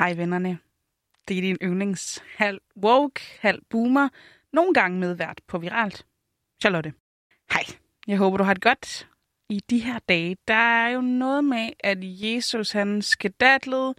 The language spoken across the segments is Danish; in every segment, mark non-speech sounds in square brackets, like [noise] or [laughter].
Hej vennerne. Det er din yndlings halv woke, halv boomer, nogle gange medvært på Viralt. Charlotte. Hej. Jeg håber, du har det godt. I de her dage, der er jo noget med, at Jesus han skedatlede,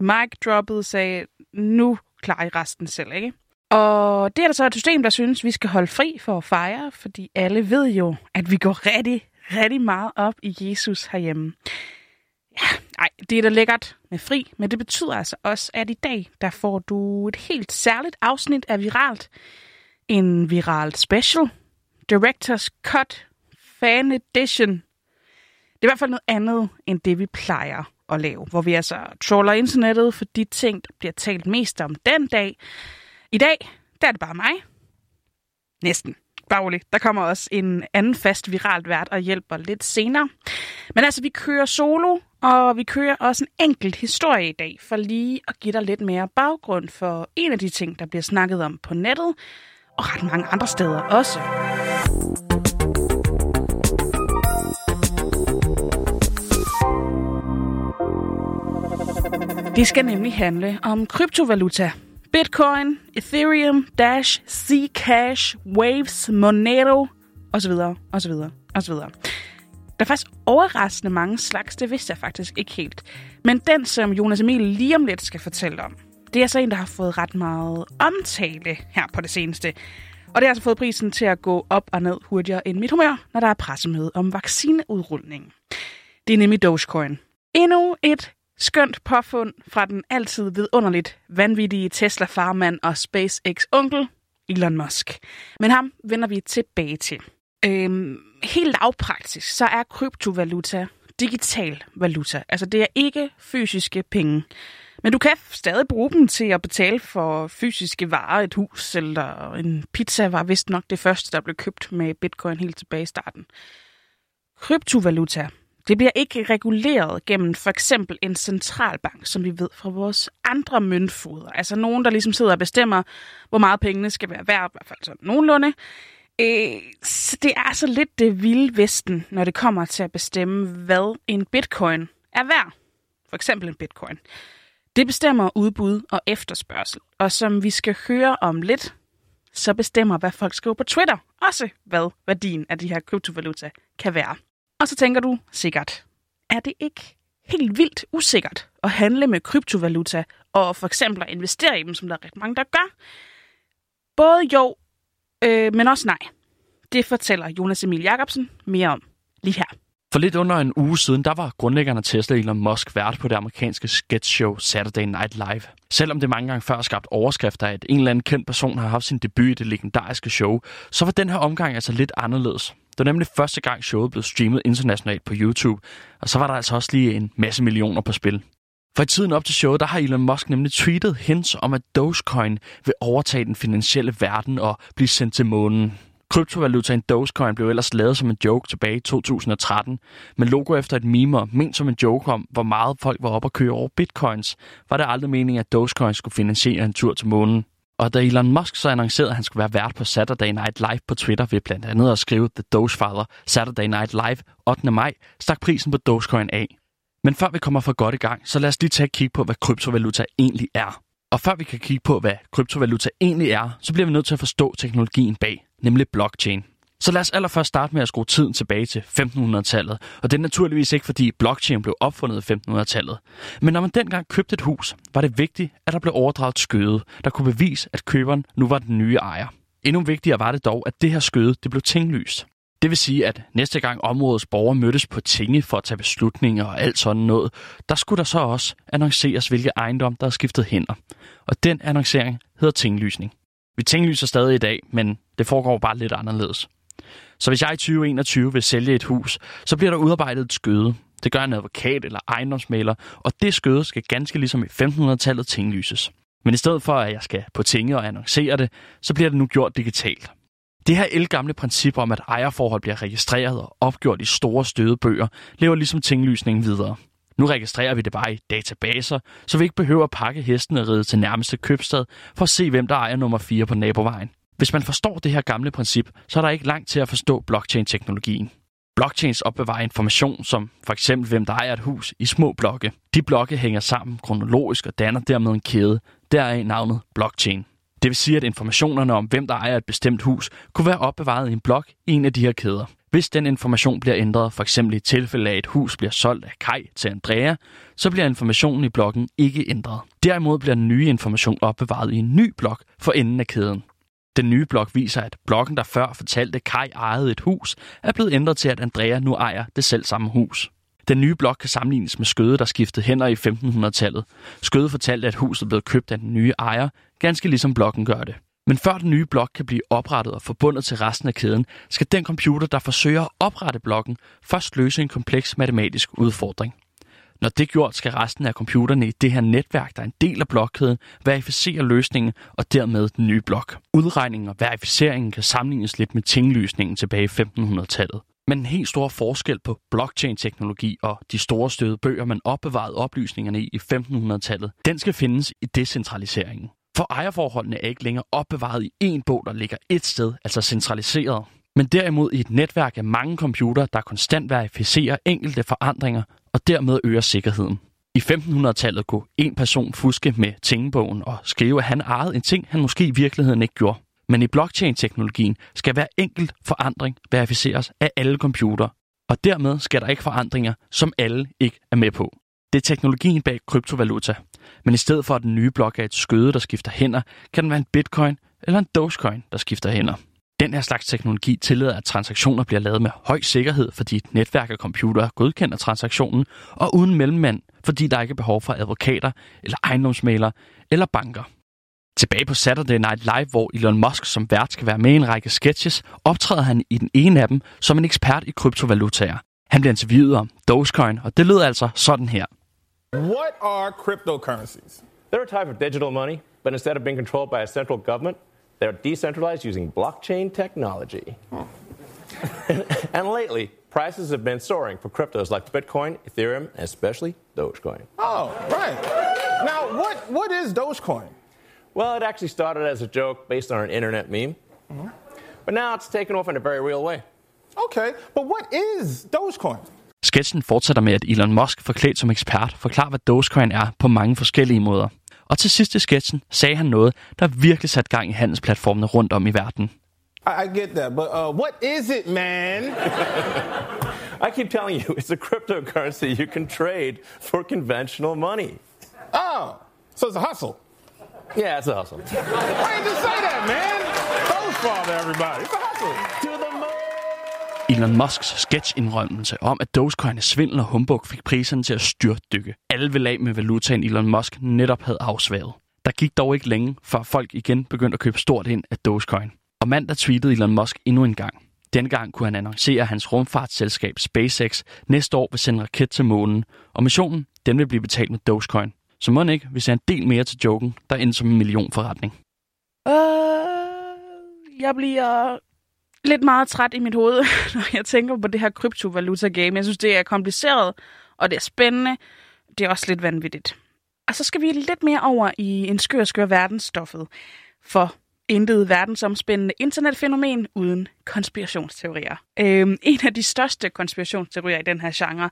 Mike droppede, sagde, nu klarer I resten selv, ikke? Og det er der så et system, der synes, vi skal holde fri for at fejre, fordi alle ved jo, at vi går rigtig, rigtig meget op i Jesus herhjemme. Ja, nej, det er da lækkert med fri, men det betyder altså også, at i dag, der får du et helt særligt afsnit af Viralt. En Viralt Special, Directors Cut, Fan Edition. Det er i hvert fald noget andet, end det vi plejer at lave, hvor vi altså troller internettet for de ting, der bliver talt mest om den dag. I dag, der er det bare mig. Næsten. Bare Der kommer også en anden fast viralt vært og hjælper lidt senere. Men altså, vi kører solo, og vi kører også en enkelt historie i dag, for lige at give dig lidt mere baggrund for en af de ting, der bliver snakket om på nettet, og ret mange andre steder også. Det skal nemlig handle om kryptovaluta. Bitcoin, Ethereum, Dash, Zcash, Waves, Monero osv. osv. osv. Der er faktisk overraskende mange slags, det vidste jeg faktisk ikke helt. Men den, som Jonas Emil lige om lidt skal fortælle om, det er så en, der har fået ret meget omtale her på det seneste. Og det har altså fået prisen til at gå op og ned hurtigere end mit humør, når der er pressemøde om vaccineudrulningen. Det er nemlig Dogecoin. Endnu et skønt påfund fra den altid vidunderligt vanvittige Tesla-farmand og SpaceX-onkel Elon Musk. Men ham vender vi tilbage til. Øhm, helt lavpraktisk, så er kryptovaluta digital valuta. Altså det er ikke fysiske penge. Men du kan stadig bruge dem til at betale for fysiske varer, et hus eller en pizza var vist nok det første, der blev købt med bitcoin helt tilbage i starten. Kryptovaluta, det bliver ikke reguleret gennem for eksempel en centralbank, som vi ved fra vores andre møntfoder. Altså nogen, der ligesom sidder og bestemmer, hvor meget pengene skal være værd, i hvert fald sådan nogenlunde. Øh, så det er altså lidt det vilde vesten, når det kommer til at bestemme, hvad en bitcoin er værd. For eksempel en bitcoin. Det bestemmer udbud og efterspørgsel. Og som vi skal høre om lidt, så bestemmer, hvad folk skriver på Twitter, også hvad værdien af de her kryptovaluta kan være. Og så tænker du sikkert, er det ikke helt vildt usikkert at handle med kryptovaluta og for eksempel at investere i dem, som der er ret mange, der gør? Både jo øh, men også nej. Det fortæller Jonas Emil Jacobsen mere om lige her. For lidt under en uge siden, der var grundlæggeren af Tesla Elon Musk vært på det amerikanske sketchshow Saturday Night Live. Selvom det mange gange før har skabt overskrifter, at en eller anden kendt person har haft sin debut i det legendariske show, så var den her omgang altså lidt anderledes. Det var nemlig første gang showet blev streamet internationalt på YouTube, og så var der altså også lige en masse millioner på spil. For i tiden op til showet, der har Elon Musk nemlig tweetet hints om, at Dogecoin vil overtage den finansielle verden og blive sendt til månen. Kryptovalutaen Dogecoin blev ellers lavet som en joke tilbage i 2013, men logo efter et meme ment som en joke om, hvor meget folk var op at køre over bitcoins, var det aldrig meningen, at Dogecoin skulle finansiere en tur til månen. Og da Elon Musk så annoncerede, at han skulle være vært på Saturday Night Live på Twitter ved blandt andet at skrive The Dogefather Saturday Night Live 8. maj, stak prisen på Dogecoin af. Men før vi kommer for godt i gang, så lad os lige tage et kig på, hvad kryptovaluta egentlig er. Og før vi kan kigge på, hvad kryptovaluta egentlig er, så bliver vi nødt til at forstå teknologien bag, nemlig blockchain. Så lad os allerførst starte med at skrue tiden tilbage til 1500-tallet. Og det er naturligvis ikke, fordi blockchain blev opfundet i 1500-tallet. Men når man dengang købte et hus, var det vigtigt, at der blev overdraget skøde, der kunne bevise, at køberen nu var den nye ejer. Endnu vigtigere var det dog, at det her skøde det blev tinglyst. Det vil sige, at næste gang områdets borgere mødtes på tinge for at tage beslutninger og alt sådan noget, der skulle der så også annonceres, hvilke ejendom, der er skiftet hænder. Og den annoncering hedder tinglysning. Vi tinglyser stadig i dag, men det foregår bare lidt anderledes. Så hvis jeg i 2021 vil sælge et hus, så bliver der udarbejdet et skøde. Det gør en advokat eller ejendomsmaler, og det skøde skal ganske ligesom i 1500-tallet tinglyses. Men i stedet for, at jeg skal på tinge og annoncere det, så bliver det nu gjort digitalt. Det her elgamle princip om, at ejerforhold bliver registreret og opgjort i store støde bøger, lever ligesom tinglysningen videre. Nu registrerer vi det bare i databaser, så vi ikke behøver at pakke hesten og ride til nærmeste købstad for at se, hvem der ejer nummer 4 på nabovejen. Hvis man forstår det her gamle princip, så er der ikke langt til at forstå blockchain-teknologien. Blockchains opbevarer information som for eksempel hvem der ejer et hus i små blokke. De blokke hænger sammen kronologisk og danner dermed en kæde, deraf navnet blockchain. Det vil sige, at informationerne om hvem der ejer et bestemt hus kunne være opbevaret i en blok i en af de her kæder. Hvis den information bliver ændret, for eksempel i tilfælde af, at et hus bliver solgt af Kai til Andrea, så bliver informationen i blokken ikke ændret. Derimod bliver den nye information opbevaret i en ny blok for enden af kæden. Den nye blok viser, at blokken, der før fortalte Kai ejede et hus, er blevet ændret til, at Andrea nu ejer det selv samme hus. Den nye blok kan sammenlignes med skøde, der skiftede hænder i 1500-tallet. Skøde fortalte, at huset blev købt af den nye ejer, ganske ligesom blokken gør det. Men før den nye blok kan blive oprettet og forbundet til resten af kæden, skal den computer, der forsøger at oprette blokken, først løse en kompleks matematisk udfordring. Når det er gjort, skal resten af computerne i det her netværk, der er en del af blokkæden, verificere løsningen og dermed den nye blok. Udregningen og verificeringen kan sammenlignes lidt med tinglysningen tilbage i 1500-tallet. Men en helt stor forskel på blockchain-teknologi og de store støde bøger, man opbevarede oplysningerne i i 1500-tallet, den skal findes i decentraliseringen. For ejerforholdene er ikke længere opbevaret i én bog, der ligger et sted, altså centraliseret, men derimod i et netværk af mange computere, der konstant verificerer enkelte forandringer og dermed øger sikkerheden. I 1500-tallet kunne en person fuske med tingebogen og skrive, at han ejede en ting, han måske i virkeligheden ikke gjorde. Men i blockchain-teknologien skal hver enkelt forandring verificeres af alle computere, og dermed skal der ikke forandringer, som alle ikke er med på. Det er teknologien bag kryptovaluta. Men i stedet for at den nye blok er et skøde, der skifter hænder, kan den være en bitcoin eller en dogecoin, der skifter hænder. Den her slags teknologi tillader, at transaktioner bliver lavet med høj sikkerhed, fordi et netværk af computere godkender transaktionen, og uden mellemmand, fordi der ikke er behov for advokater, eller ejendomsmalere, eller banker. Tilbage på Saturday Night Live, hvor Elon Musk som vært skal være med i en række sketches, optræder han i den ene af dem som en ekspert i kryptovalutaer. Han bliver interviewet om Dogecoin, og det lyder altså sådan her. What are cryptocurrencies? They're a type of digital money, but instead of being controlled by a central government, they're decentralized using blockchain technology. and lately, prices have been soaring for cryptos like Bitcoin, Ethereum, and especially Dogecoin. Oh, right. Now, what, what is Dogecoin? Well, it actually started as a joke based on an internet meme, but now it's taken off in a very real way. Okay, but what is Dogecoin? Sketchen fortsætter med, at Elon Musk, forklædt som ekspert, forklarer, hvad Dogecoin er på mange forskellige måder. Og til sidst i sketchen sagde han noget, der virkelig satte gang i handelsplatformene rundt om i verden. I, I get that, but uh, what is it, man? [laughs] I keep telling you, it's a cryptocurrency you can trade for conventional money. Oh, so it's a hustle. Yeah, it's a hustle. Why didn't you say that, man? Doge father, everybody. It's a hustle. To the moon! Elon Musks sketch-indrømmelse om, at Dogecoin er svindel og humbug, fik priserne til at styrtdykke. Alle vil af med valutaen Elon Musk netop havde afsværet. Der gik dog ikke længe, før folk igen begyndte at købe stort ind af Dogecoin. Og mandag tweetede Elon Musk endnu en gang. Denne gang kunne han annoncere, at hans rumfartsselskab SpaceX næste år vil sende raket til månen, og missionen den vil blive betalt med Dogecoin. Så må ikke, hvis han en del mere til joken, der endte som en millionforretning. Øh, jeg bliver lidt meget træt i mit hoved, [laughs] når jeg tænker på det her kryptovaluta-game. Jeg synes, det er kompliceret, og det er spændende. Det er også lidt vanvittigt. Og så skal vi lidt mere over i en skør, skør verdensstoffet. For intet verdensomspændende internetfænomen uden konspirationsteorier. Øhm, en af de største konspirationsteorier i den her genre,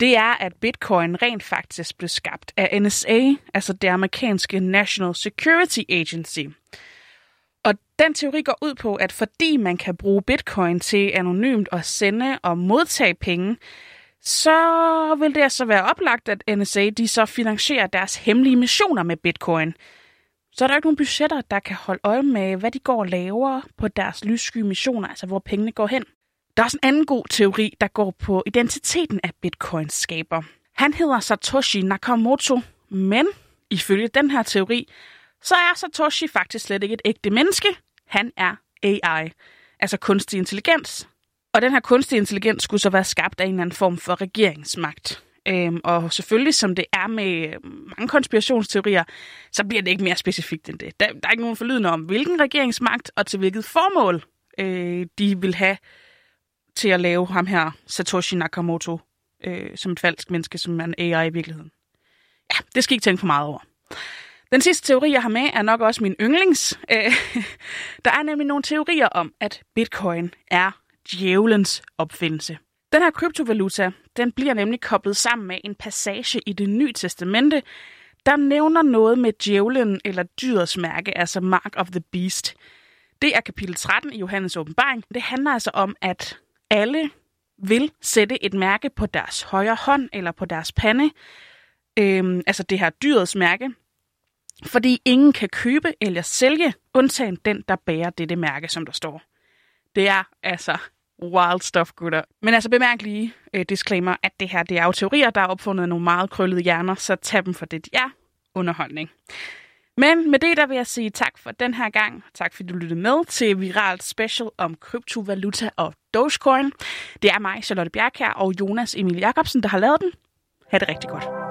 det er, at bitcoin rent faktisk blev skabt af NSA, altså det amerikanske National Security Agency. Og den teori går ud på, at fordi man kan bruge bitcoin til anonymt at sende og modtage penge, så vil det altså være oplagt, at NSA de så finansierer deres hemmelige missioner med bitcoin. Så er der ikke nogen budgetter, der kan holde øje med, hvad de går og laver på deres lyssky missioner, altså hvor pengene går hen. Der er også en anden god teori, der går på identiteten af bitcoins skaber. Han hedder Satoshi Nakamoto, men ifølge den her teori, så er Satoshi faktisk slet ikke et ægte menneske. Han er AI, altså kunstig intelligens. Og den her kunstige intelligens skulle så være skabt af en eller anden form for regeringsmagt. Øhm, og selvfølgelig, som det er med øh, mange konspirationsteorier, så bliver det ikke mere specifikt end det. Der, der er ikke nogen forlydende om, hvilken regeringsmagt og til hvilket formål øh, de vil have til at lave ham her, Satoshi Nakamoto, øh, som et falsk menneske, som er en AI i virkeligheden. Ja, det skal I ikke tænke for meget over. Den sidste teori, jeg har med, er nok også min yndlings. Øh, der er nemlig nogle teorier om, at bitcoin er djævelens opfindelse. Den her kryptovaluta, den bliver nemlig koblet sammen med en passage i det nye testamente, der nævner noget med djævlen eller dyrets mærke, altså Mark of the Beast. Det er kapitel 13 i Johannes åbenbaring. Det handler altså om, at alle vil sætte et mærke på deres højre hånd eller på deres pande, øhm, altså det her dyrets mærke, fordi ingen kan købe eller sælge, undtagen den, der bærer dette mærke, som der står. Det er altså wild stuff, gutter. Men altså bemærk lige uh, disclaimer, at det her det er jo teorier, der er opfundet af nogle meget krøllede hjerner, så tag dem for det, de er. Underholdning. Men med det, der vil jeg sige tak for den her gang. Tak fordi du lyttede med til Viralt Special om kryptovaluta og Dogecoin. Det er mig, Charlotte Bjerg og Jonas Emil Jacobsen, der har lavet den. Ha' det rigtig godt.